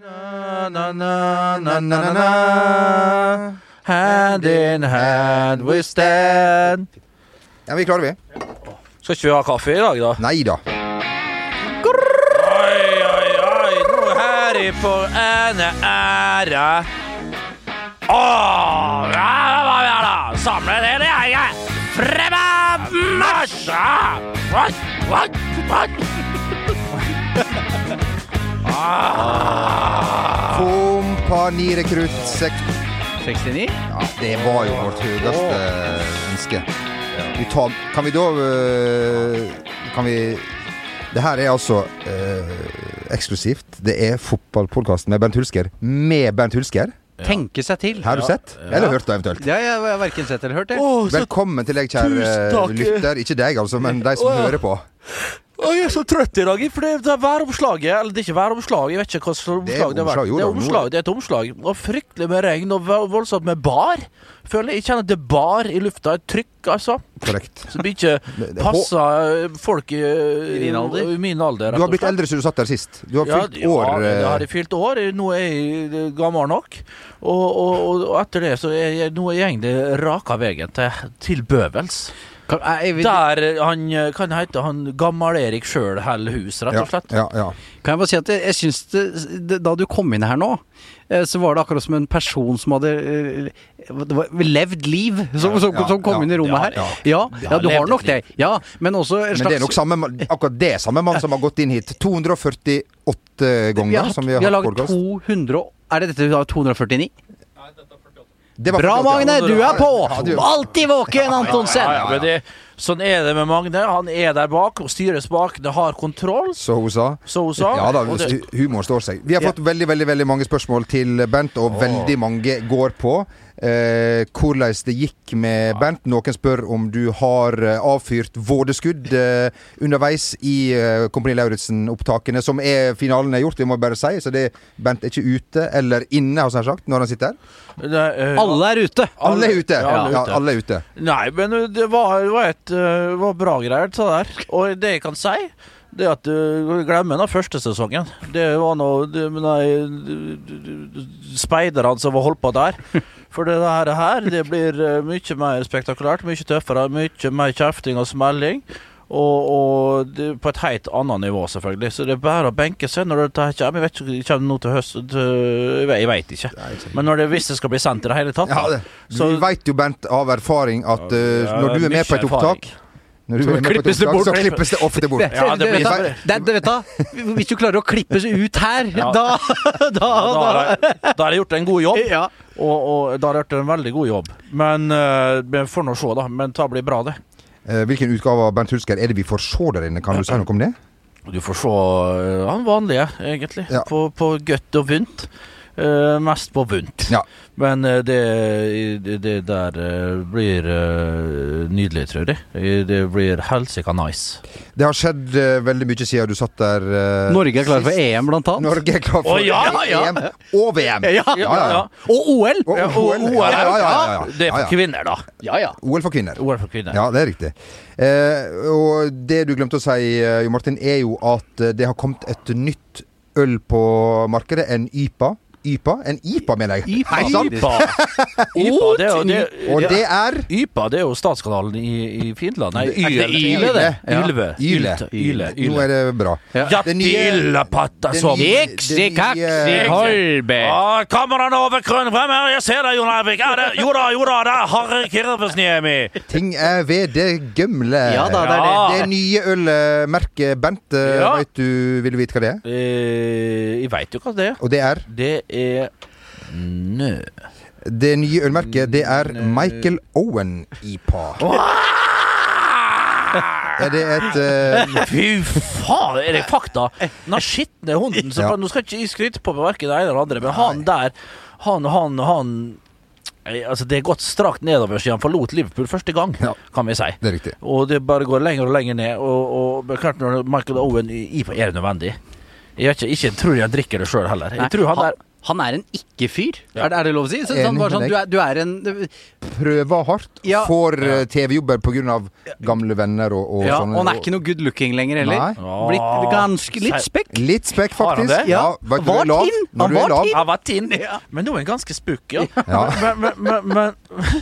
Na, na, na, na, na, na, na. Hand in hand we stand. Ja, vi klarer vi. Skal ikke vi ha kaffe i dag, da? Nei da. Oi, oi, oi, nå her i på ene ære. Åh, ja, hva er det da? Samle hele gjengen. Fremme marsj! What, what, what? Ah. Kompanirekrutt sek... 69? Ja, det var jo vårt høyeste ønske. Vi tar, kan vi da øh, Kan vi Det her er altså eh, eksklusivt. Det er fotballpodkasten med Bent Hulsker. Med Bent Hulsker. Tenke seg til. Har du sett? Eller hørt det eventuelt? Ja, jeg har verken sett eller hørt det. Velkommen til deg, kjære lytter. Ikke deg, altså, men de som Åh. hører på. Å, jeg er så trøtt i dag, for det det er væromslaget Eller det er ikke væromslag, jeg vet ikke hva slags Det er omslag det har vært. omslag, jo Det er omslag, det er et omslag. Og fryktelig med regn og vo- voldsomt med bar. Føler jeg kjenner at det er bar i lufta. Et trykk, altså. Korrekt. Som ikke passer eh, folk i, I din alder? I min alder Du har blitt eldre siden du satt der sist. Du har Ja, fylt ja, år. det har øh, fylt år. Nå er jeg eh, gammel nok. Og, og, og, og etter det så er jeg, nå er jeg egentlig raka veien til, til Bøvels. Kan, jeg, vil, Der eh, han eh, kan hete han Gammel-Erik sjøl holder hus, rett og slett. ja, ja. kan jeg bare si at jeg, jeg syns det, det Da du kom inn her nå, eh, så var det akkurat som en person som hadde eh, det var, levd liv, som, som, Ja, som kom ja, inn i rommet ja, her. ja. Ja, Ja, ja, du har nok det. Ja, men også en Men det er nok samme, akkurat det samme mann som har gått inn hit 248 ganger. vi har, som vi vi har, har laget 200 Er det dette vi har 249? Bra, Magne! Du er på! Alltid våken, Antonsen! Ja, ja, ja, det, sånn er det med Magne. Han er der bak og styrer spakene, har kontroll, Så hun sa. så hun sa. Ja da, det- hu- humor står seg. Vi har fått veldig veldig, veldig mange spørsmål til Bent, og veldig mange går på eh, hvordan det gikk med Bernt. Noen spør om du har eh, avfyrt vådeskudd eh, underveis i eh, Kompani Lauritzen-opptakene, som er finalen er gjort, vi må bare si. Så det, Bernt er ikke ute eller inne, har han sagt, når han sitter her. det, eh, Alle er ute! Alle er ute! Ja, alle Ja, ute. alle er ute. Nei, men uh, det var, det var et uh, var bra greier, det der. Og det jeg kan si, det er at du glemmer den første sesongen. Det var nå det, Speiderne som var holdt på der. For det her, det blir uh, mye mer spektakulært, mye tøffere, mye mer kjefting og smelling. Og, og det, på et helt annet nivå, selvfølgelig. Så det er bare å benke seg når det kommer. Jeg vet ikke, kommer nå til høst til, Jeg vet ikke. Men når det, hvis det skal bli sendt i det hele tatt, Ja, det, du veit jo, Bent, av erfaring at Ja, når du er med på et opptak erfaring. når du klippes det bort. Så klippes det ofte bort. Ja, det blir- det, det, det, vet du, Hvis du klarer å klippes ut her, Ja. da, da, da da har jeg gjort en god jobb. ja. Og, og da har jeg gjort en veldig god jobb. Men eh, vi får nå se, da. Men det blir bra, det. Eh, hvilken utgave av Bernt Hulsker er det vi får se der inne? Kan du si noe om det? Du får se eh, han vanlige, egentlig. Ja. På, på godt og vondt. Eh, mest på vondt. Ja. Men uh, det, det, der uh, blir nydelig, tror jeg. Det blir helsika nice. Det har skjedd veldig mye siden du satt der. Norge er klar for sist. EM, blant annet. Norge er klar for Å, ja, ja. EM og VM. Ja, ja, ja. Og OL! Og Ja, OL. OL, Ja, ja, ja, ja, ja. Det er for ja. kvinner, da. Ja, ja. OL for kvinner. OL for kvinner. Ja, det er riktig. Eh, og det du glemte å si, Jo Martin, er jo at det har kommet et nytt øl på markedet. En YPA. YPA? En IPA, mener jeg. Sant? YPA. YPA, det er det, Og det er YPA det er jo statskanalen i, i Finland. Nei, Yle. Yle. Ja. Ylve. Yle. Yle. Yle. Nå er det bra. Ja. Det som Iksi, kaksi, kolbe. Kommer han over krønnen frem her? Jeg ser deg, Jon det- Jo da, jo da, det er Harry Kirvesniemi. Ting er ved det gamle. Ja da, det er det. Det nye ølmerket Bent, Ja. vet du, vil du vite hva det er? Eh, jeg veit jo hva det er. Og det er Det er Nø. Det nye ølmerket, det er Michael Owen IPA. Er det et uh... Fy faen, er det fakta? Den skitne hunden Ja. Nå skal ikke jeg skryte på meg verken det ene eller andre, men han der Han, han, han eh, Altså, det er gått strakt nedover siden han forlot Liverpool første gang, Ja. kan vi si. Det er riktig. Og det bare går lenger og lenger ned. Og, og klart når Michael Owen i IPA er nødvendig. Jeg ikke, ikke, jeg tror jeg drikker det sjøl heller. Nei, Jeg tror han han- der Han er en ikke-fyr, er, det- er det lov å si? Så, sånn, bare sånn, du, er, du er en Prøver hardt, Ja. får uh, TV-jobber pga. gamle venner og, og ja, sånn. Og han er ikke noe good looking lenger heller. Nei. Blitt ganske litt spekk. Litt spekk, Har han faktisk. det? Ja, Ja. du, Var er lav. Når Han du er var var tynn, Ja. men nå er han ganske spukk, ja. Ja. Men, men, men, men,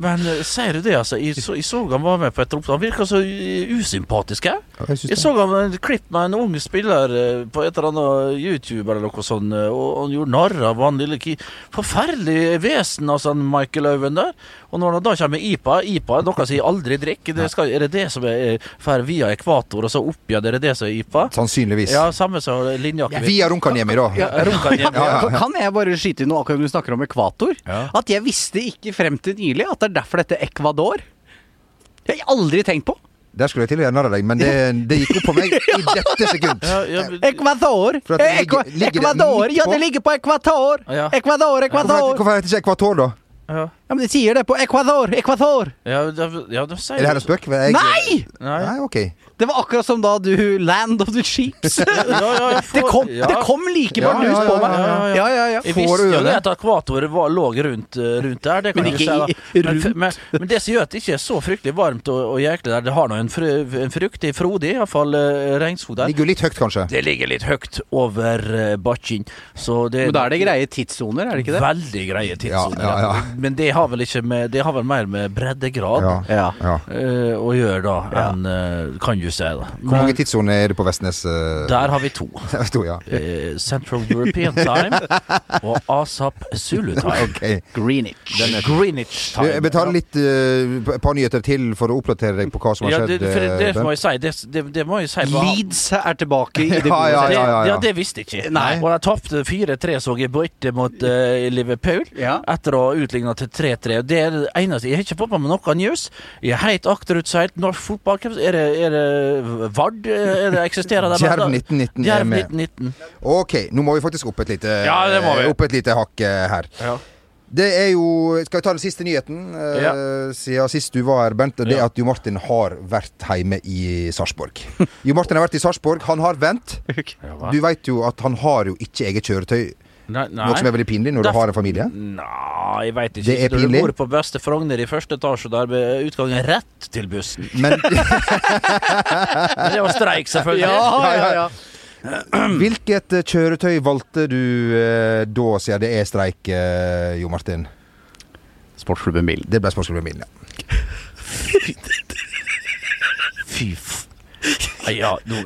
men eh, sier du det, altså? Jeg så, jeg så han var med på et opptak. Han virka så eh, usympatisk. Jeg, Jeg jeg så han et klipp med en ung spiller eh, på et eller annet YouTube eller noe sånt, eh, og han gjorde narr av han lille ki... Forferdelig vesen, altså, han Michael Owen der. Og når han da kommer med IPA IPA er noe som jeg aldri drikker. Det skal, er det det som er fer via ekvator, og så opp igjen? Er det det som er IPA? Sannsynligvis. Ja, samme som linjeakevitt. Via Runkaniemi, da. Ja, ja, ja, ja. Kan jeg bare skyte inn noe akkurat når du snakker om ekvator? Ja. At jeg visste ikke frem til nylig at det er derfor dette Ecuador. Det har jeg aldri tenkt på. Der skulle jeg til å gjøre narr av deg, men det, det gikk opp for meg i dette sekund. Ja, ja, Ecuador! Det ligger- det Ecuador! Ja, det ligger på ekvator! Ja. Ecuador, Hvorfor Ecuador! heter, hvorfor heter det ikke ekvator, da? ja. Ja, men de sier det på Ecuador! Ecuador! Ja, ja, sier Er det her en spøk? Jeg-! Nei. Nei, ok. Det var akkurat som da du Land of the Sheeps. Det kom, det kom like bardust på meg. ja, ja. Ja. Jeg visste jo det at akvatoret var, lå rundt, eh, rundt der. Det kan Men ikke si, i- men, rundt. men, men det som gjør at det ikke er så fryktelig varmt og, og jæklig der, det har nå en, fru, en fruktig, frodig, iallfall uh, regnskog der. Ligger litt høyt, kanskje. Det ligger litt høyt over uh, bakken, det Men da er det greie tidssoner, er det ikke det? Veldig greie tidssoner. Ja, ja, ja. Men det har vel ikke med Det har vel mer med breddegrad Ja. Ja. ja. eh, å gjøre, da, Ja. enn uh, Kan du da. Hvor mange tidssoner er det på Vestnes? Uh, Der har vi to. to, ja. uh, Central European Time og ASAP Zulu Time. Okay. Greenwich. Greenwich Time. jeg betaler litt uh, par nyheter til for å oppdatere deg på hva som har ja, skjedd. det, for det, det må jeg si. Det, det, det må jeg si Leeds er tilbake i det Ja, gode ja, ja, ja, Det, ja. ja, det visste jeg ikke. Nei. Og de tapte 4-3, så jeg, borte mot Liverpool. Ja. Etter å ha utligna til 3-3. Det er det eneste. Jeg har ikke fått med meg noe news. Jeg er helt akterutseilt norsk fotball. Er det, er det Vard? Er det eksisterer der. Jerv 1919 er med. 1919. Ok, nå må vi faktisk opp et lite, Ja, det må vi. opp et lite hakk eh, her. Ja. Det er jo Skal vi ta den siste nyheten? eh, Ja. Siden sist du var her, Bent. Det er Ja. at Jo Martin har vært hjemme i Sarpsborg. Jo Martin har vært i Sarpsborg. Han har vent. Du veit jo at han har jo ikke eget kjøretøy. Nei, nei. Noe som er veldig pinlig når du har en familie. Nei, jeg veit ikke. Det er Når du bor på beste Frogner i første etasje der er utgangen rett til bussen. Men Men det var streik, selvfølgelig. Ja, ja, ja. hvilket eh, kjøretøy valgte du eh, da, siden det er streik, eh, Jo Martin? Sportsklubben Bilen. Det ble Sportsklubben Bilen, ja. Fy. Nei, Ja, no,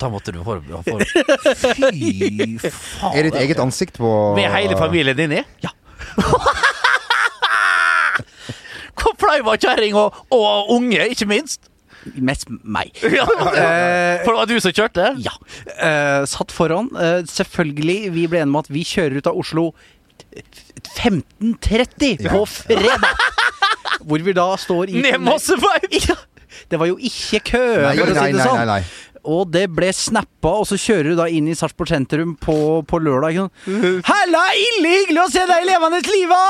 Da måtte du for, for Fy faen. Er ditt eget ansikt på Med hele familien din i? Ja. Hvor flau var kjerring og, og unge, ikke minst? Mest meg. Ja. Eh, For det var du som kjørte? Ja. Eh, satt foran. Eh, selvfølgelig, vi ble enige om at vi kjører ut av Oslo 15.30 på fredag. Hvor vi da står i Ned Mosseveien! Ja. Det var jo ikke kø, Nei, for å si nei, sånn. nei, nei, nei. Og det ble snappa, og så kjører du da inn i Sarpsborg sentrum på, på lørdag. Halla, ille hyggelig å se deg i levende live!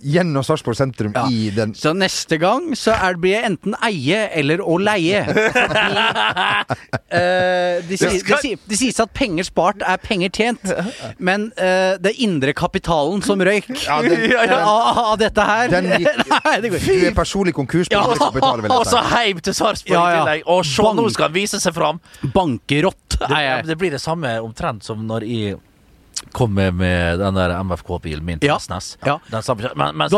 Gjennom Sarpsborg sentrum Ja. i den Så neste gang så er det blir jeg enten eie eller å leie. Fordi, eh, de, sier, de, sier, sies at penger spart er penger tjent, men uh, det indre kapitalen som røyk Ja, den- Ja, ja, av, av dette her Den gikk- Nei, det går Du er personlig konkurs på Ja. indre kapital. Og så heim til Sarpsborg i tillegg. Og se. Nå skal han vise seg fram. Bankerott Det, er jeg. det blir det samme omtrent som når jeg kom med, med den der MFK-bilen min til Ja. Vestnes. Ja. Men, men,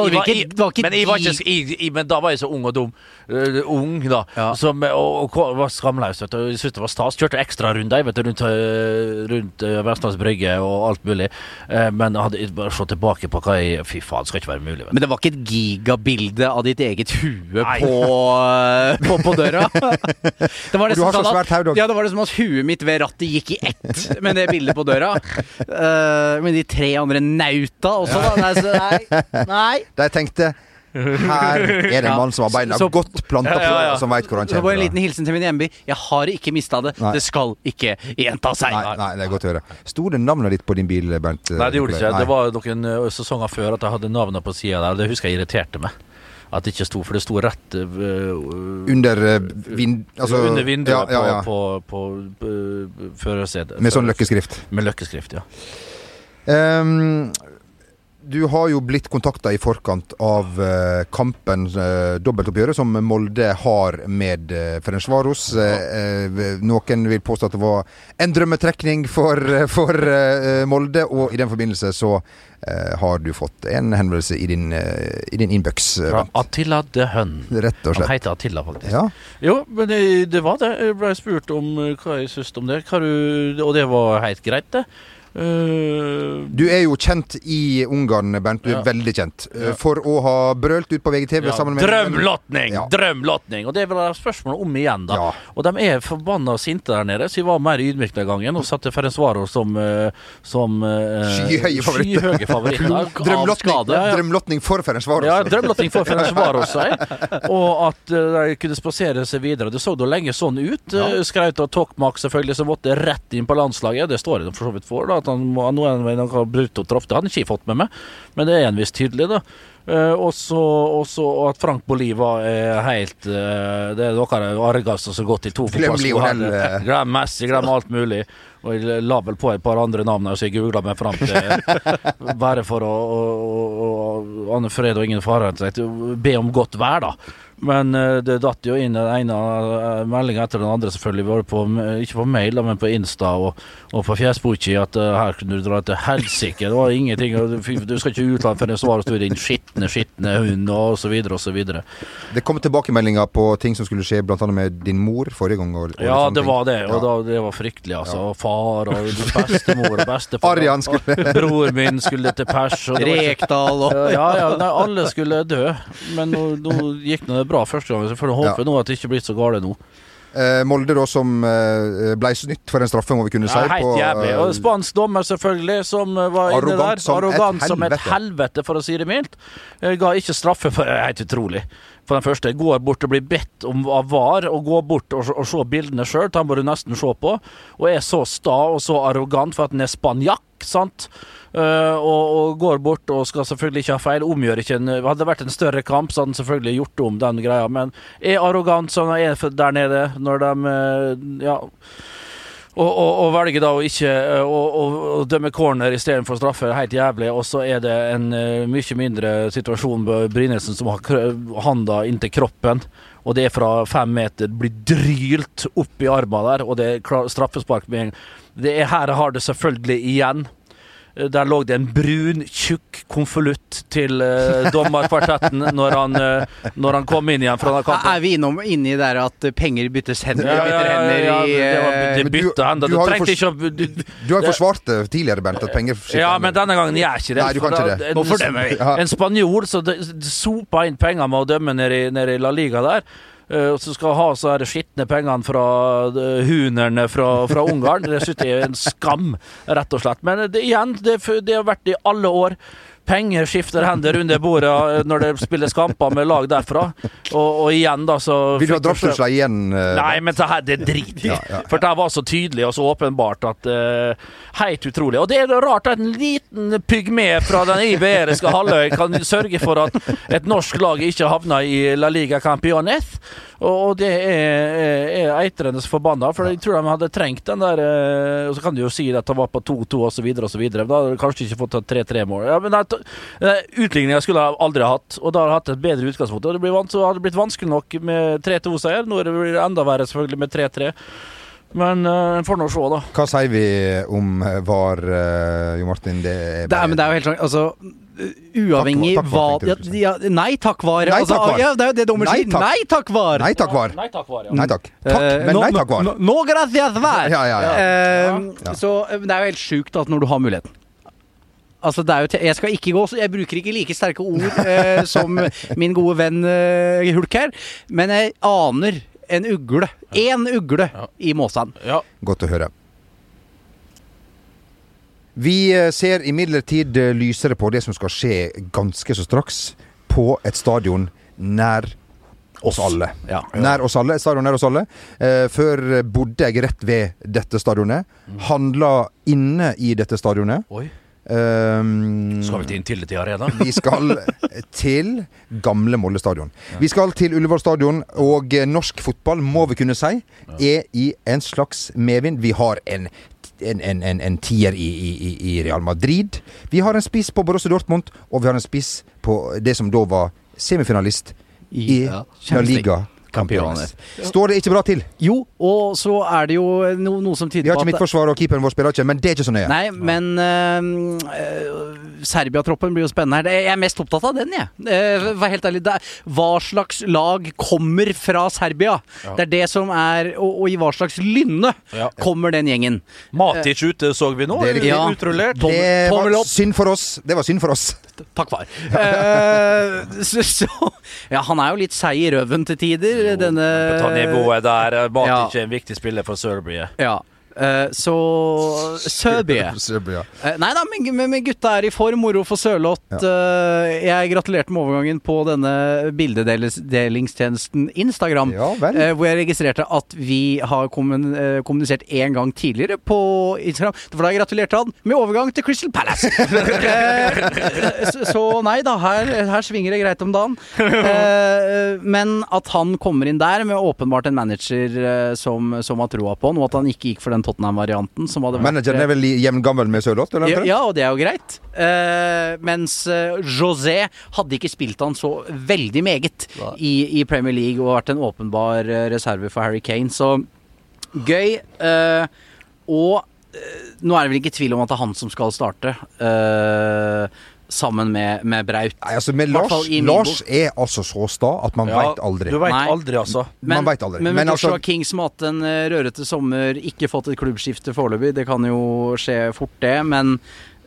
da var jeg så ung og dum. Uh, ung, da. Ja. Som, og, og var skamløs. Vet du. Jeg syntes det var stas. Kjørte ekstrarunder vet rundt, øh, rundt uh, Vestlands Brygge og alt mulig. Uh, men hadde bare slått tilbake på hva jeg Fy faen, det skal ikke være mulig. Vet du. Men det var ikke et gigabilde av ditt eget hue på, eh, på, på døra. Det var du har så sånn svært hode. Ja, det var det som at huet mitt ved rattet gikk i ett med det bildet på døra. Eh, med de tre andre nauta også, da. Nei, så, nei, nei. Jeg tenkte her er det en Ja. mann som har beina Så- godt planta på, Ja, ja, ja. som veit hvor han kommer. Det var en liten hilsen til min hjemby. Jeg har ikke mista det. Nei. Det skal ikke gjenta seg. Nei, nei, det er godt å høre. Sto det navnet ditt på din bil, Bernt? Nei, det gjorde det ikke. Nei. Det var noen sesonger før at jeg hadde navnet på sida der. Det husker jeg irriterte meg. At det ikke sto, for det sto rett uh, Under uh, vind... Altså, under vinduet ja, ja, ja. på, på, på førersetet. Med sånn løkkeskrift. Med løkkeskrift, ja. Um, du har jo blitt kontakta i forkant av uh, kampen, uh, dobbeltoppgjøret, som Molde har med uh, Ferencvaros. Uh, noen vil påstå at det var en drømmetrekning for, for Molde, og i den forbindelse så har du fått en henvendelse i din, uh, din innboks. Fra Attila de Hønn. Rett og slett. Han heter Attila, faktisk. Ja. Jo, men det, det, var det. Jeg ble spurt om hva jeg syntes om det, du, og det var helt greit, det. Uh, du er jo kjent i Ungarn, Bernt. Du er ja. veldig kjent. Ja. for å ha brølt ut på VGTV ja, sammen med Drømlotning! Ja. Drømlotning! Og det er være spørsmålet om igjen, da. Og de er forbanna sinte der nede, så jeg var mer ydmyk den gangen og satte Ferencvaro som, uh, som skyhøye favoritter. Skyhøye favoritter drømlotning, drømlotning for Ferencvaros. Ja, drømlotning for Ferencvaros, og at de kunne spasere seg videre. Det så da lenge sånn ut. Ja. Skraut av Tokmak, selvfølgelig, som måtte rett inn på landslaget. Det står de for så vidt for. da at han må nå er han, noe brutto traff. Det hadde han ikke fått med meg, men det er en viss tydelig, da. Uh, også, at Frank Boliva er helt uh, Det er noe av argeste som har gått i to fotballsko. Glem Messi, glem alt mulig. Og jeg la vel på et par andre navn her, så jeg googla meg fram til Bare for å, å, å, å Anne Fred og ingen fare be om godt vær, da. Men uh, det datt jo inn den ene uh, meldinga etter den andre, selvfølgelig. Var på, ikke på mail, men på Insta og, og på Fjesboki at uh, her kunne du dra til helsike. Det var ingenting. Du skal ikke utland før det svaret står din skitne, skitne hund, og så videre og så videre. Det kom tilbakemeldinger på ting som skulle skje, bl.a. med din mor forrige gang. Og, og ja, det var det. Og ja. da, det var fryktelig, altså. Ja. Far og bestemor og bestefar. Arian skulle Bror min skulle til pers. Rekdal og Ja, ja. Nei, alle skulle dø. Men nå, nå gikk det bra første gang, så får du håpe ja. nå at det ikke blir så galt nå. Eh, Molde da som eh, ble snytt for en straffe, må vi kunne si. Ja, helt jævlig. Og eh, spansk dommer, selvfølgelig, som eh, var inne der. Arrogant som et helvete, for å si det mildt. Eh, ga ikke straffe for Helt utrolig. For den første går bort og blir bedt om av VAR å gå bort og, og se bildene sjøl. Han må du nesten se på. Og er så sta og så arrogant for at han er spanjakk, sant. Uh, og, og, går bort og skal selvfølgelig ikke ha feil. Omgjør ikke en Hadde det vært en større kamp, så hadde han selvfølgelig gjort om den greia, men er arrogant som han er der nede når de uh, Ja. Og, og, og velger da å ikke å, å, dømme corner istedenfor straffe, helt jævlig. Og så er det en mye mindre situasjon med Brynesen, som har handa inntil kroppen. Og det er fra fem meter, blir drylt opp i armen der, og det er straffespark med en. Det er her har det selvfølgelig igjen. Eh, der lå det en brun, tjukk konvolutt til uh, dommerkvartetten når, han, uh, når han kom inn igjen fra den kampen. Er vi innom inni der at penger byttes hender? Ja, ja, ja, ja, det, var, det bytta hender. Du, du, ikke, du, du, har jo forsvart det tidligere, Bernt, at penger Ja, men denne gangen gjør jeg ikke det. Nei, du kan ikke det. En, fordømmer. En spanjol som sopa inn penger med å dømme nede i, nede i La Liga der. Uh, som skal ha så de skitne pengene fra uh, hunerne fra, fra Ungarn. Det synes jeg er en skam, rett og slett. Men det, igjen, det, det har vært i alle år. Penger skifter hender under bordet eh, når det spilles kamper med lag derfra. Og, og igjen, da, så Vil du ha drapstrusler igjen? Uh, Nei, men det her det driter vi ja, ja. For det var så tydelig og så åpenbart at uh, Helt utrolig. Og det er rart at en liten pygme fra den iberiske halvøy kan sørge for at et norsk lag ikke havner i La Liga Campiones. Og det er, er eitrende forbanna, for jeg tror de hadde trengt den der Og så kan du jo si at han var på 2-2 osv., osv. Da hadde de kanskje ikke fått 3-3-mål. Ja, men Utligninga skulle jeg aldri ha hatt, og da har jeg hatt et bedre utgangspunkt. Og det hadde blitt vanskelig nok med 3-2-seier. Nå er det enda verre selvfølgelig med 3-3. Men uh, en får nå se, da. Hva sier vi om VAR, uh, Jo Martin? Det er, bare... det, men det er jo helt sånn Altså uavhengig takk, hva ja, ja, Nei takk, var. Nei, altså, takk, var. Ja, det er jo det dommer sier. Nei takk, var. Nei takk, var. Nei takk, var. Nei takk. Takk, men nei takk, var. No, no, gracias, var. Ja, ja, ja. Så det er jo helt sjukt at når du har muligheten Altså, det er jo jeg skal ikke gå Jeg bruker ikke like sterke ord eh, som min gode venn eh, Hulk her, men jeg aner en ugle. Én ugle i måsen. Ja. Godt å høre. Vi eh, ser imidlertid eh, lysere på det som skal skje ganske så straks på et stadion nær oss alle. Ja. Nær oss alle. Stadion nær oss alle. Eh, før bodde jeg rett ved dette stadionet. Mm. Handla inne i dette stadionet. Oi. Um, Skal vi til Intility Arena? vi skal til gamle Molde stadion. Vi skal til Ullevål stadion, og eh, norsk fotball, må vi kunne si, er i en slags medvind. Vi har en en, en, en, en tier i, i, i Real Madrid. Vi har en spiss på Borussia Dortmund, og vi har en spiss på det som da var semifinalist i La Champions Liga Campeones. Står det ikke bra til? Jo, og så er det jo no, noe som tyder på at Vi har ikke at midtforsvar, og keeperen vår spiller ikke, men det er ikke så nøye. Nei, men øh, Serbia-troppen blir jo spennende her. Jeg er mest opptatt av den, jeg. Uh, Vær helt ærlig. Det er, hva slags lag kommer fra Serbia? Ja. Det er det som er Og, og i hva slags lynne Ja. kommer den gjengen? Matic ute, så vi nå. Det er. Ja. Utrullert. Tom- Det var synd for oss. Det var synd for oss. Takk, far. uh, så, så Ja, han er jo litt seig i røven til tider, denne Ta nivået der. Matic Ja. er en viktig spiller for Serbia. Ja. Eh, så Serbia. Serbia. Eh, nei da, men, men, gutta er i form. Moro for Sørloth. Eh, jeg gratulerte med overgangen på denne bildedelingstjenesten Instagram. Ja hvor jeg registrerte at vi har kommun, kommunisert én gang tidligere på Instagram. Det var da jeg gratulerte han med overgang til Crystal Palace. Så, nei da, her, her svinger det greit om dagen. Men at han kommer inn der med åpenbart en manager som, som har troa på han, og at han ikke gikk for den Tottenham-varianten som hadde vært Manageren er vel jevngammel med Sørloth? eller? ja, ja, og det er jo greit. Uh, mens eh, José hadde ikke spilt han så veldig meget i, i Premier League og vært en åpenbar eh, reserve for Harry Kane, så gøy. Uh, og nå er det vel ikke tvil om at det er han som skal starte, eh, sammen med, med Braut. Nei, altså med Lars, Lars er altså så sta at man Ja, veit aldri. Du veit aldri, altså. Man vet aldri. Men men, Men Joshua altså- King som har hatt en eh, rørete sommer, ikke fått et klubbskifte foreløpig, det kan jo skje fort, det. Men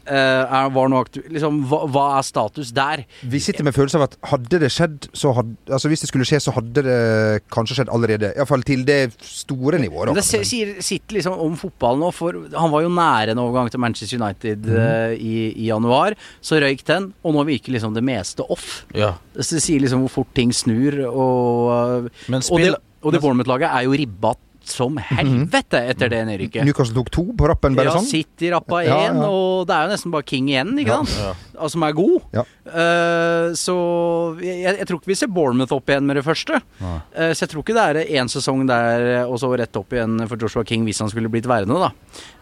er, var noe aktu liksom, hva, hva er status der? Vi sitter med følelse av at hadde det skjedd, så hadde Altså hvis det skulle skje, så hadde det kanskje skjedd allerede. Iallfall til det store nivået. Da, det sier, sitter liksom om fotballen nå, for han var jo nære en overgang til Manchester United eh, i, i januar. Så røyk den, og nå virker liksom det meste off. Ja. Det sier liksom hvor fort ting snur, og, Men og det, og det Bournemouth-laget er jo ribba som helvete etter det nedrykket. Newcastle tok to på rappen, bare Ja, sånn. City rappa én, Ja, ja. og det er jo nesten bare King igjen, ikke Ja. sant? Ja. Altså, Som er god. Ja. Eh, så jeg, jeg tror ikke vi ser Bournemouth opp igjen med det første. Eh, så jeg tror ikke det er én sesong der, og så rett opp igjen for Joshua King hvis han skulle blitt værende, da.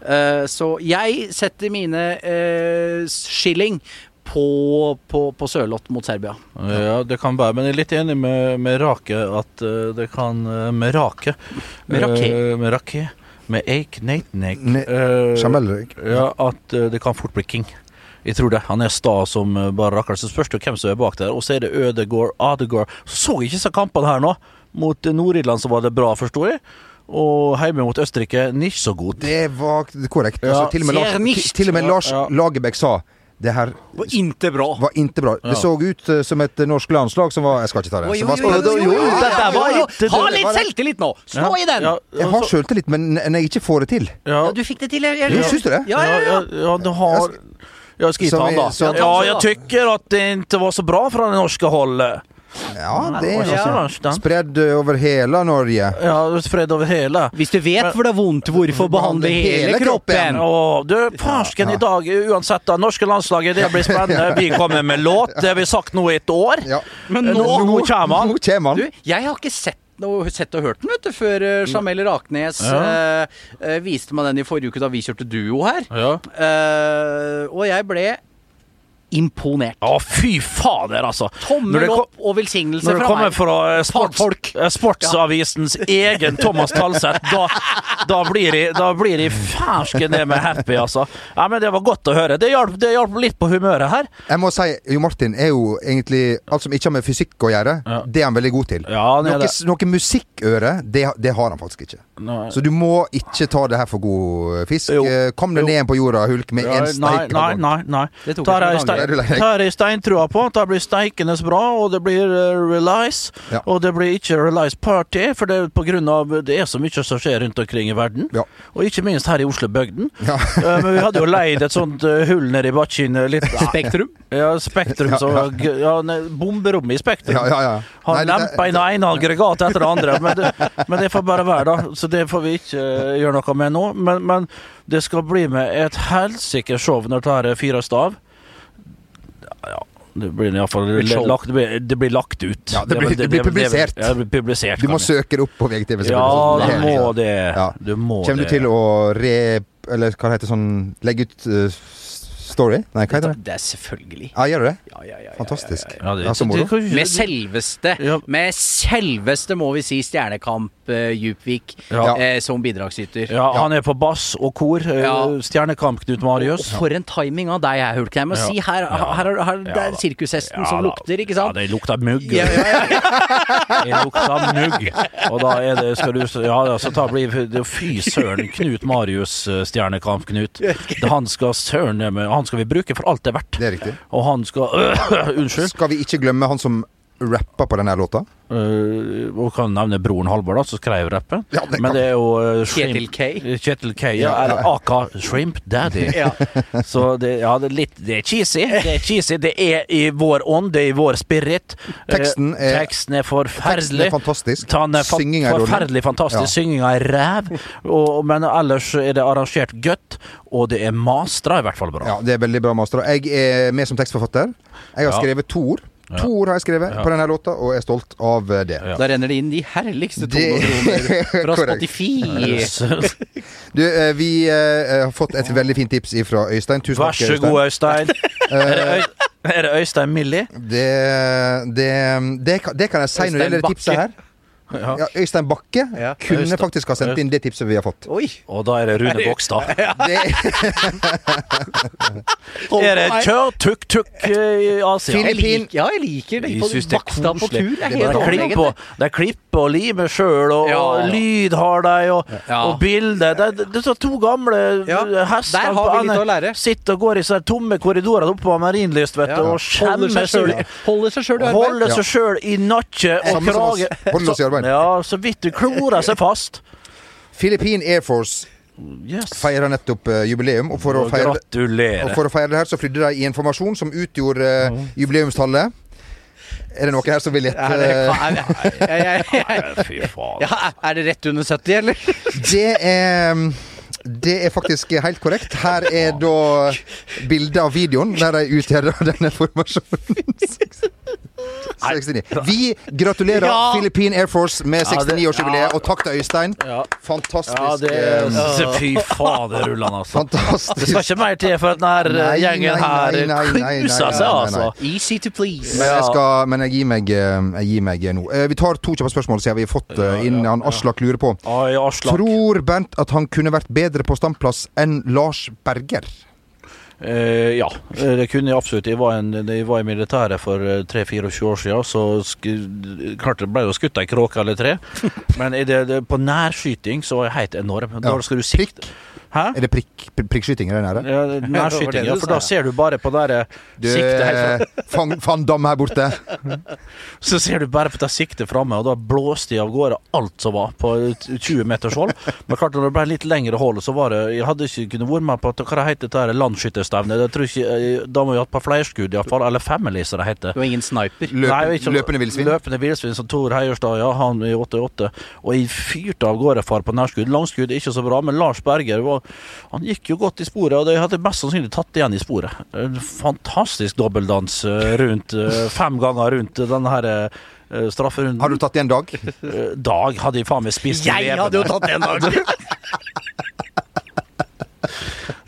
Uh, så jeg setter mine uh, skilling på, på, på Sørloth mot Serbia. Ja, det kan være, men jeg er litt enig med, med Rake at eh, det kan eh, Med Rake. Med Rake. Uh, med Rake. Med Eik Neitnek. Ne- uh, ja, at det kan fort bli King. Jeg tror det. Han er sta som bare rakkeren. Så spørs det hvem som er bak der. Og så er det Ødegård, Adegård. Så ikke disse kampene her nå. Mot Nord-Irland så var det bra, forsto jeg. Og hjemme mot Østerrike, ikke så godt. Det var korrekt. Ja. Altså, til, og med Lars, nicht. til, til og med Ja, ja. Lagerbäck sa det her var inte bra. var inte bra. Ja. Det så ut eh, som et norsk landslag som var Jeg skal ikke ta det. Ikke- Ha litt selvtillit nå! Slå i den! Ja, Jeg har selvtillit, men når jeg ikke får det til ja, Ja, du fikk det til. Jeg, jeg, Du syns du det? Ja, ja, ja. ja, ja, du har Ja, skal jeg Som ta den, da? Ja, jeg tycker at det ikke var så bra fra det norske holdet. Ja, det er altså spredd eh, over hele Norge. Ja, spredd over hele. Hvis du vet hvor det er vondt, hvorfor behandle hele hele kroppen? kroppen? Å, du, farsken i dag, uansett, det Norske landslaget, det blir spennende. Vi kommer med låt. Det har vi sagt nå i et år. Ja. Men Nå, nå kommer han. Nå kommer han. Du, jeg har ikke sett og sett og hørt den, vet du, før uh, Jamel Raknes Ja. eh, eh, viste meg den i forrige uke da vi kjørte duo her. Ja. Eh, og jeg ble imponert. Å, fy fader, altså. Tommel det kom- opp og velsignelse Når det kommer fra eh, sports, eh, Sportsavisens egen Thomas Talseth, da, da blir de, da blir de fersken ned med happy, altså. Ja, men Det var godt å høre. Det hjalp, det hjalp litt på humøret her. Jeg må si, Jo Martin er jo egentlig Alt som ikke har med fysikk å gjøre, Ja. det er han veldig god til. Ja, noe, det. noe musikkøre, det, det har han faktisk ikke. Nei. Så du må ikke ta det her for god fisk. Jo. Eh, Kom deg ned på jorda, Hulk, med Ja, en nei, steik. nei, nei, nei. Det tok ei som ste- er du lei deg? Jeg steintrua på. Det blir steikende bra, og det blir uh, Relice. Ja. Og det blir ikke Relice Party, for det er på grunn av det er så mye som skjer rundt omkring i verden. Ja. Og ikke minst her i Oslobygden. Ja. Uh, men vi hadde jo leid et sånt uh, hull nede i bakken. uh, Litt Spektrum? Ja, Spektrum. Ja, Så, ja. ja, bomberommet i Spektrum. Ja, ja, ja. Han lempa inn det ene aggregatet etter det andre, men det, men det får bare være, da. Så det får vi ikke uh, gjøre noe med nå. Men, men det skal bli med et helsike show når det her fyres av. Det blir iallfall lagt, det blir, lagt ut. Ja, det blir- det blir publisert. Ja, det blir publisert. Du må søke det opp på VGTV. Ja, du må det. Ja. Du må Kommer du til å re... Eller hva det sånn Legge ut eh, story? Nei, hva heter det? Det er selvfølgelig. Ja, gjør du det? Ja, ja, ja, ja, Fantastisk. ja, ja, Ja, det, Ja, så moro. Med selveste, Ja. med selveste må vi si Stjernekamp uh, Djupvik Ja. eh, som bidragsyter. Ja, han er på bass og kor. Ja. Stjernekamp Knut Marius. Og for en timing av deg, jeg, Hulk. Jeg må Ja. si her, her, her, her Det er da. sirkushesten Ja som lukter, ikke Ja, det lukter mugg. Ja, ja, ja. Det lukter mugg. Og da er det skal du, Ja, så ta blir det er Fy søren, Knut Marius, eh, Stjernekamp-Knut. Han skal søren med Han skal vi bruke for alt det er verdt. Det er riktig. Og han skal Unnskyld. Skal vi ikke glemme han som rappa på denne låta? Uh, og kan nevne broren Halvor, da, som skrev rappen. Ja, det Men det er jo uh, Kjetil K. Kjetil K, ja. Eller ja. aka Shrimp Daddy. Ja. Så det, ja, det er litt Det er cheesy. Det er cheesy Det er i vår ånd, det er i vår spirit. Eh, Teksten er- Teksten er forferdelig. Teksten er fantastisk. Han er fa Synginga er forferdelig fantastisk. Ja. Synginga er ræv. Og, men ellers er det arrangert godt, og det er mastra i hvert fall bra. Ja, det er veldig bra mastra. Jeg er med som tekstforfatter. Jeg har Ja. skrevet to ord. To ord har jeg skrevet Ja. på denne låta, og er stolt av det. Ja. Da renner det inn de herligste to fra Spotify. Du, eh, vi eh, har fått et veldig fint tips fra Øystein. Tusen Vær så god, Øystein. Er det, Øy det Øystein Millie? Det, det, det, kan- det kan jeg si når det gjelder det tipset her. Ja. Ja, Øystein Bakke Ja. kunne Øystein- faktisk ha sendt inn det tipset vi har fått. Oi! Og da er det Rune Bogstad. Det, Er det kjør tuk-tuk i Asia? Filippin. ja, jeg liker det. Jeg På synes det er Bakstad på koselig. Det er Det er helt klipper og limer sjøl, og, Ja. og lyd har de, og, Ja. og bilder. Det, det, det er to gamle Ja, hester på lære. sitter og går i sånne tomme korridorer oppe på Marienlyst vet du, Ja. og skjemmer seg holder seg selv i arbeid. Holder seg sjøl i nakke og krage. Holder oss i arbeid. Ja, så vidt du klorer seg fast. Filippin Air Force Yes. feirer nettopp uh, jubileum, og for å Og feire og for å feire det her, så flydde de i en formasjon som utgjorde uh, jubileumstallet. Er det noen her som vil gjette? Fy faen. ja, er det rett under 70, eller? Det er det er faktisk helt korrekt. Her er da bildet av videoen der de utgjør denne formasjonen. 69. Vi gratulerer Ja. Philippine Air Force med 69-årsjubileet, ja. og takk til Øystein. Ja. Fantastisk. Ja, det eh, Fy fader, rullan, altså. Det skal ikke mer til for at denne Nei, gjengen her knuser seg, altså. Easy to please. Men jeg, skal, men jeg gir meg, eh, jeg gir meg nå. Eh, Vi tar to kjappe spørsmål siden vi har fått Ja, eh, inn ja, han ja. Aslak lurer på. Tror Bernt at han kunne vært bedre på standplass enn Lars Berger? Eh, ja, eh, det kunne jeg absolutt. Jeg var, en, jeg var i militæret for eh, 3-24 år siden, så klart det ble jo skutt ei kråke eller tre. Men i det, det, på nærskyting så var jeg helt enorm. Da skal du sikte Hæ? Er det prikk, prik- prikkskyting i den her? Ja, nærskyting, ja, for da ser du bare på det der Du, siktet helt eh, Van, van Damme her borte. Så ser du bare på det siktet framme, og da blåste jeg av gårde alt som var på 20 meters hold. Men klart når det ble litt lengre hold, så var det Jeg hadde ikke kunnet vært med på at, hva det heter det ikke, eh, Da må vi ha hatt på flerskudd, iallfall. Eller family, som det heter. Du var ingen sniper. Løp, Nei, ikke- løpende villsvin. Løpende villsvin, som Tor Heierstad, ja, han i 88. Og jeg fyrte av gårde far på nærskudd. Langskudd ikke så bra, men Lars Berger var, han gikk jo godt i sporet, og de hadde mest sannsynlig tatt det igjen i sporet. En fantastisk dobbeldans eh, rundt eh, Fem ganger rundt den her eh, strafferunden. Har du tatt igjen Dag? Eh, Dag hadde jeg faen meg spist Jeg hadde jo tatt tatt en dag!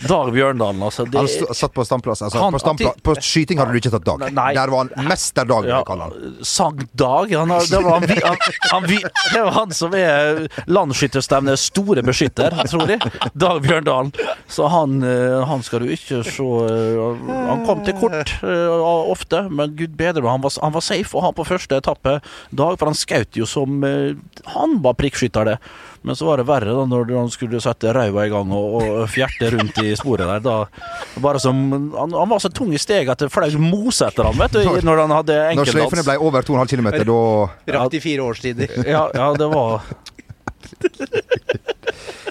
Dag Bjørndalen, altså. Det, Han satt på standplass. Altså, Han- på, standpla på skyting hadde du ikke tatt Dag. Nei. Der var han Mester Dag, ja, han. Sankt Dag. Han, det, var han, han, han, det var han som er landsskytterstevnets store beskytter, tror jeg. Dag Bjørndalen. Så han, eh, han skal du ikke se eh, Han kom til kort eh, ofte, men gud bedre han var, han var safe å ha på første etappe. Dag, for han skjøt jo som Han var prikkskytter, det. Men så var det verre da når han skulle sette ræva i gang og, og fjerte rundt i sporet der. Da bare som Han, han var så tung i steget at det fløy mose etter ham, vet du, når han hadde Når sløyfene ble over 2,5 km, da Rakt i fire årstider. Ja, ja, det var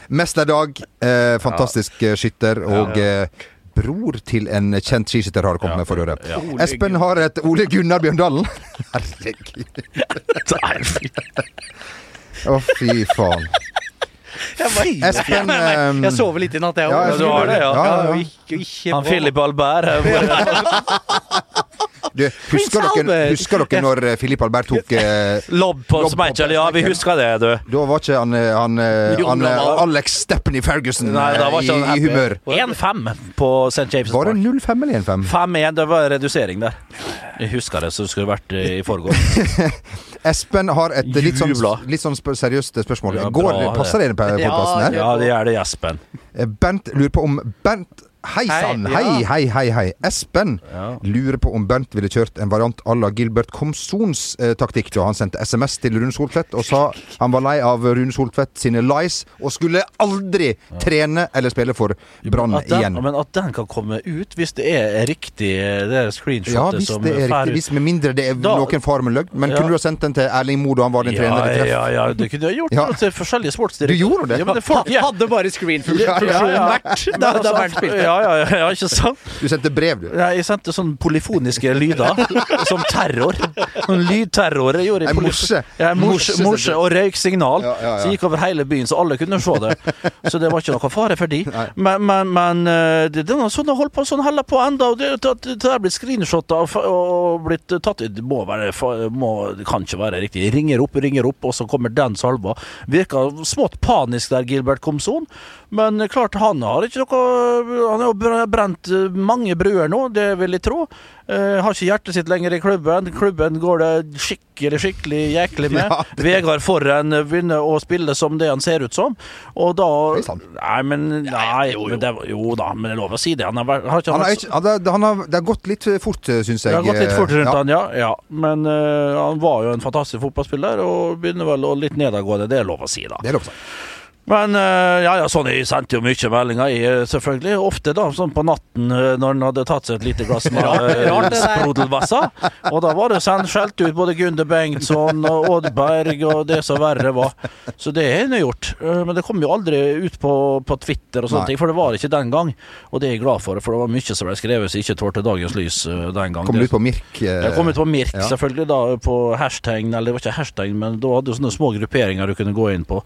Mesterdag, eh, fantastisk ja. skytter, og eh, bror til en kjent skiskytter har kommet med for øret. Ja. Espen har et Ole Gunnar Bjørndalen. Herregud. Å, fy faen. Jeg, Espen ehm, jeg sover litt i natt, jeg Ja, òg. Ja, du har det, ja. Ja, ja. Ikke, ikke Han Philip Albert Du, husker, dere, husker dere når eh, Filip Albert tok eh, Lobb på Smeichel, ja, vi husker det, du. Da var ikke han, han, han, eh, han eh. Alex Stepney Ferguson Nei, da var eh, ikke i, han i humør. 1-5 på St. James' Var det 0-5 eller 1-5? 5-1, det var redusering der. Jeg husker det, så det skulle vært eh, i forgårs. Espen har et litt sånn, litt sånn sp- seriøst spørsmål. Ja, Går, bra, passer det på Ja, podkasten her? Ja, det gjør det, Espen. Bent lurer på om Bernt Hei sann! Hei, Hei, ja. hei, hei, hei. Espen Ja. lurer på om Bernt ville kjørt en variant à la Gilbert Komsons eh, taktikk da han sendte SMS til Rune Soltvedt og sa han var lei av Rune Soltvedt sine lies og skulle aldri trene eller spille for Brann igjen. men at den kan komme ut, hvis det er riktig, det er Ja, screenshotet hvis som det er riktig. Hvis med mindre det er Da- noen far med løgn. Men Ja. kunne du ha sendt den til Erling Moe da han var din Ja, trener i treff? ja, ja, det kunne jeg gjort Ja. til forskjellige Du gjorde det? Ja, men det folk, ja. Hadde bare screenfunksjonen Ja, ja, ja. vært da, da Bernt spilte. Ja, ja, ja, ja, ikke sant? Du sendte brev, du. Ja, jeg sendte sånn polyfoniske lyder, som terror. Sånn lydterror. Jeg gjorde En morse. Ja, en morse, Morse, og røyksignal. Ja, ja. Så gikk over hele byen, så alle kunne se det. Så det var ikke noe fare for de. Men, men, men eh, det, det noe sånn det holder på sånn heller på enda og det, det, det, blitt screenshotta og, og blitt tatt Det må være må, Det kan ikke være riktig. Ringer opp, ringer opp, og så kommer den salva. Virka smått panisk der, Gilbert Komson. Men klart, han har ikke noe Han har jo brent eh, mange bruer nå, det vil jeg tro. Uh, har ikke hjertet sitt lenger i klubben. Klubben går det skikkelig, skikkelig jæklig med. Ja, det- Vegard Forren begynner å spille som det han ser ut som, og da Nei, men Nei, men jo. men det, jo da, men det er lov å si det. Han har, har ikke Han har ikke, han har, han har, det har gått litt fort, syns jeg. det har gått litt fort rundt Ja. han, ja. ja. Men uh, han var jo en fantastisk fotballspiller, og begynner vel å litt nedadgående. Det er lov å si, da. Det er lov å si. Men eh, ja, ja, sånn, jeg sendte jo mye meldinger, jeg, eh, selvfølgelig. Ofte da, sånn på natten eh, når han hadde tatt seg et lite glass med sprudelvassa. Og da var det skjelt ut både Gunde Bengtsson og Oddberg og det som verre var. Så det har jeg gjort. Men det kom jo aldri ut på, på Twitter og sånne Nei. ting, for det var ikke den gang. Og det er jeg glad for, for det var mye som ble skrevet som ikke tålte dagens lys den gang. Kom Det- ut på Mirk. eh, jeg kom ut på Mirk, ja. selvfølgelig, da på hashtag, eller det var ikke hashtag, men da hadde du sånne små grupperinger du kunne gå inn på.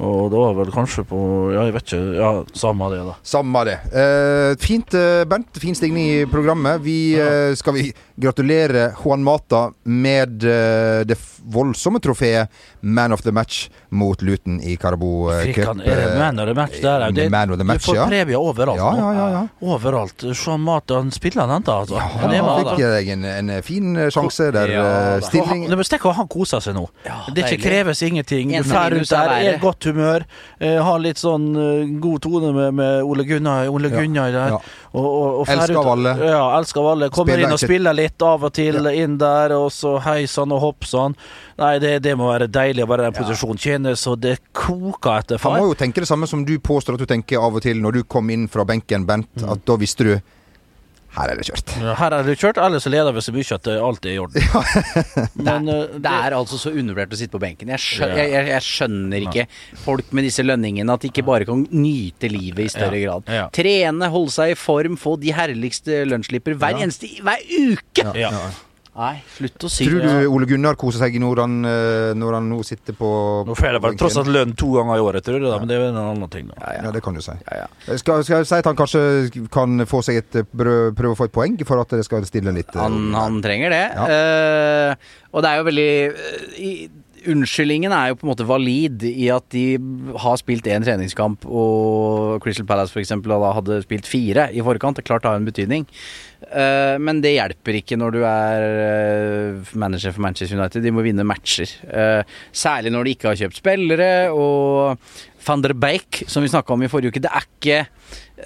Og det var vel kanskje på Ja, jeg vet ikke. Ja, samme det, da. Samme det. Eh, fint, eh, Bernt. Fin stigning i programmet. Vi eh, skal vi gratulere Juan Mata med eh, det voldsomme trofeet Man of the Match mot Luton i Carabo eh, Cup. er det man of the match der òg? Man of the match, Du får premie overalt Ja, nå. ja, ja, ja. Overalt. Sean Mata, han spiller han ennå, altså. Ja, han er fikk da. deg en, en fin eh, sjanse der. Ja, eh, stilling han, Tenk at han koser seg nå. Ja, det ikke kreves ingenting. Du drar ut der, er i godt humør, eh, har litt sånn eh, god tone med, med Ole Gunnar, Ole Ja, Gunnar der. ja. Og, og, og Elsker ut- Valle. Ja, elsker Valle. Kommer Spiller inn og spiller litt av og til inn der, og så heisann og hoppsann. Nei, det, det må være deilig å være i den posisjonen. Tjene så det koker etter Han må jo tenke det samme som du påstår at du tenker av og til når du kom inn fra benken, Bent. At da visste du her er det kjørt. Ja, Her er det kjørt, ellers så leder vi så mye at det alltid er i orden. Men eh, Det er altså så undervurdert å sitte på benken. Jeg, skjønner, Ja. jeg, jeg, jeg skjønner ikke folk med disse lønningene, at de ikke bare kan nyte livet i større Ja. grad. Ja. Trene, holde seg i form, få de herligste lønnsslipper hver Ja. eneste hver uke! ja. Nei, slutt å si Tror du Ole Gunnar koser seg når han, eh, når han nå sitter på Nå får jeg vel tross alt lønn to ganger i året, tror du, da, men det er en annen ting. da. Ja, ja. Ja, det kan du si. Ja, ja. Skal, skal jeg si at han kanskje kan få seg et prøve, prøve å få et poeng for at det skal stille litt eh, Han, han trenger det. Ja. Eh, og det er jo veldig uh, i, Unnskyldningen er jo på en måte valid i at de har spilt én treningskamp, og Crystal Palace f.eks. hadde spilt fire i forkant. Det klart har en betydning. Eh, men det hjelper ikke når du er eh, manager for Manchester United. De må vinne matcher. Eh, særlig når de ikke har kjøpt spillere, og van der Beek, som vi snakka om i forrige uke, det er ikke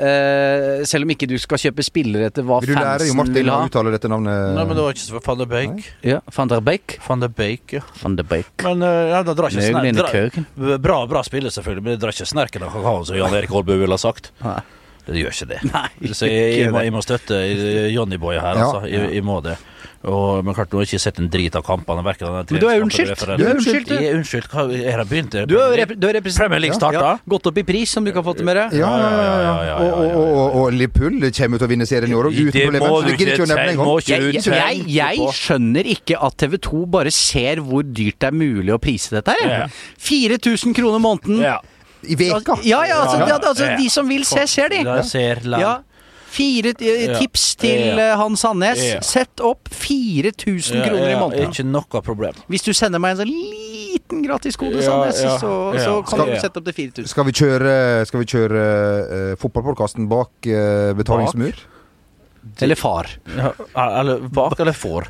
eh, Selv om ikke du skal kjøpe spillere etter hva Vil du lære Jo fansen Martin vil å du uttale dette navnet? Nei, men det var ikke så Van der Beek. ja, Van der Beek. Van der Beek, ja. Van der Beek. Men uh, ja, det drar ikke snerken. Bra, bra spiller, selvfølgelig, men det drar ikke snerken av kakao, som Jan Erik Aalbu ville ha sagt. Nei. Det gjør ikke det. Nei, Så jeg, jeg, må, jeg må støtte Johnny Boy her, Ja. altså. Jeg, jeg må det. Og, men klart, du har ikke sett en drit av kampene. Men du er unnskyldt. Du er unnskyldt, du. Jeg er unnskyldt. Hva er det begynt? Du har, rep representert Premier League starta. Ja, gått opp i pris, som du ikke har fått det med deg. Ja, ja, ja. ja, ja, ja, Og, og, og, og Liverpool kommer til å vinne serien i år òg, uten problemer. det Jeg, jeg, jeg, jeg skjønner ikke at TV 2 bare ser hvor dyrt det er mulig å prise dette her. Ja. 4000 kroner måneden. Ja. I veka. Ja, ja, altså, Ja. ja, altså de som vil se, ser de. Ser. Ja. Fire eh, Ja. tips til Ja. eh, Hans Sandnes. Ja. Sett opp 4000 Ja, kroner i ja, måneden. Ikke noe problem. Hvis du sender meg en sånn liten gratiskode, Ja, Sandnes, ja, så, så kan Skal- du sette opp til 4000. Skal vi kjøre, skal vi kjøre uh, fotballpodkasten bak uh, betalingsmur? Eller far. Ja, eller bak eller for.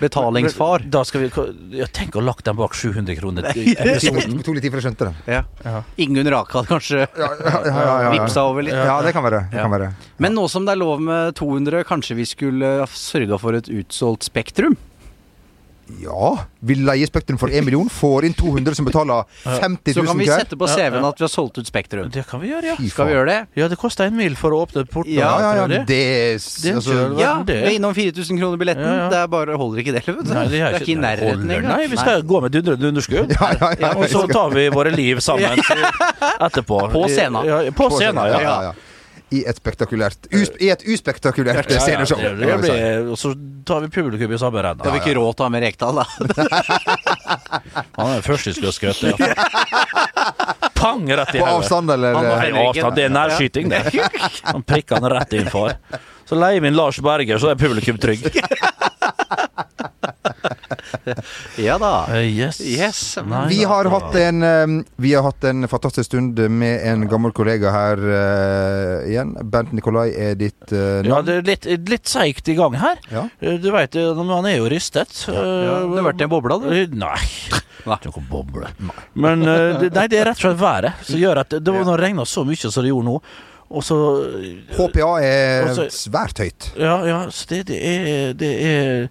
Betalingsfar. Da skal vi ja, Tenk å ha lagt den bak 700 kroner episoden. Det tok litt tid før jeg skjønte det. Ja. Ingunn hadde kanskje Ja, ja, ja, ja, ja. vipsa over litt. Ja, det kan være. Det Ja. kan være. Men nå som det er lov med 200, kanskje vi skulle sørga for et utsolgt Spektrum? Ja. Vil leie Spektrum for 1 million, får inn 200 som betaler 50 000 Så kan vi sette på CV-en at vi har solgt ut Spektrum. Det kan vi gjøre, ja. Skal vi gjøre det? Ja, det koster en mil for å åpne porten. Ja, ja, ja. Det, Det altså, Ja, det? det er innom 4000 kroner billetten. Ja, ja. Det er bare, holder ikke det, vet du. Nei, det er ikke i nærheten engang. Nei, vi skal gå med dundrende underskudd. ja, ja, ja. Og så tar vi våre liv sammen etterpå. På scenen. Ja, på scenen, ja. ja, ja. I et spektakulært us, I et uspektakulært Ja, ja, sceneshow. det, det blir, og så tar vi publikum i samme renn. Har vi ikke råd til å ha med Rekdal, da. Han er førstehusskuddskutt. Ja. Pang rett i På avstand, eller? Han må avstand. Det er nærskyting, det. Han prikker han rett innfor. Så leier vi inn Lars Berger, så er publikum trygg. Ja da. Uh, yes. Yes. Nei, Vi da. har, hatt en, eh, vi har hatt en fantastisk stund med en gammel kollega her uh, igjen. Bernt Nikolai er ditt uh, Ja, det er litt, litt seigt i gang her. Ja. Du veit, han er jo rystet. Ja, du har vært i en boble, du? Nei. Nei. Ikke noe boble. Men eh, det, nei, det er rett og slett været som gjør at det, var når det regna så mye som det gjorde nå. Og så HPA er også, svært høyt. Ja, ja, så det, det er Det er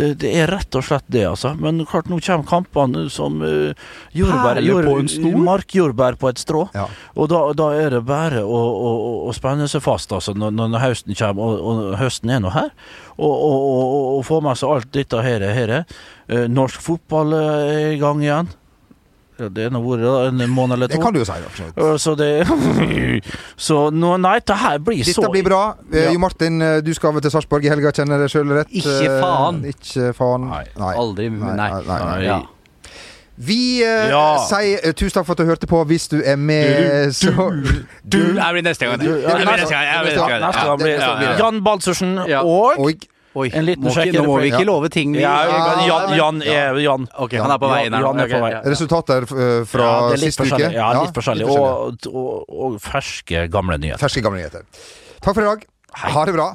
det, det er rett og slett det, altså. Men klart, nå kommer kampene som uh, jordbær, jord, på? Markjordbær på et strå. Ja. Og da, da er det bare å, å, å- spenne seg fast altså, når, når høsten kommer, og, og høsten er nå her. Og, og, og, og få med seg alt dette her. her. Uh, norsk fotball er i gang igjen. Ja, det er nå vært en måned eller to. Det kan du jo si. så det Så nå, nei, det her blir så Dette blir bra. Eh, Ja. Jo Martin, eh, du skal vel til Sarpsborg i helga, kjenner deg sjøl rett? Ikke Eh, faen. Ikke faen. Nei. Aldri Nei, Nei. nei, nei, nei. Ja. Vi eh, Ja. sier tusen takk for at du hørte på. Hvis du er med, så Du, jeg blir neste gang. Du, Jeg blir neste- gang. Jeg neste gang. Jan Balsersen Ja. og Oi. En liten må ikke, nå må vi ikke love ting. Vi, ja, Ja, Jan, Jan er Jan. Ok, han er på vei inn her. Jan er på vei. Resultater fra Ja, sist uke? Ja, litt forskjellig. Og, og, og ferske, gamle nyheter. Ferske, gamle nyheter. Takk for i dag. Ha det bra.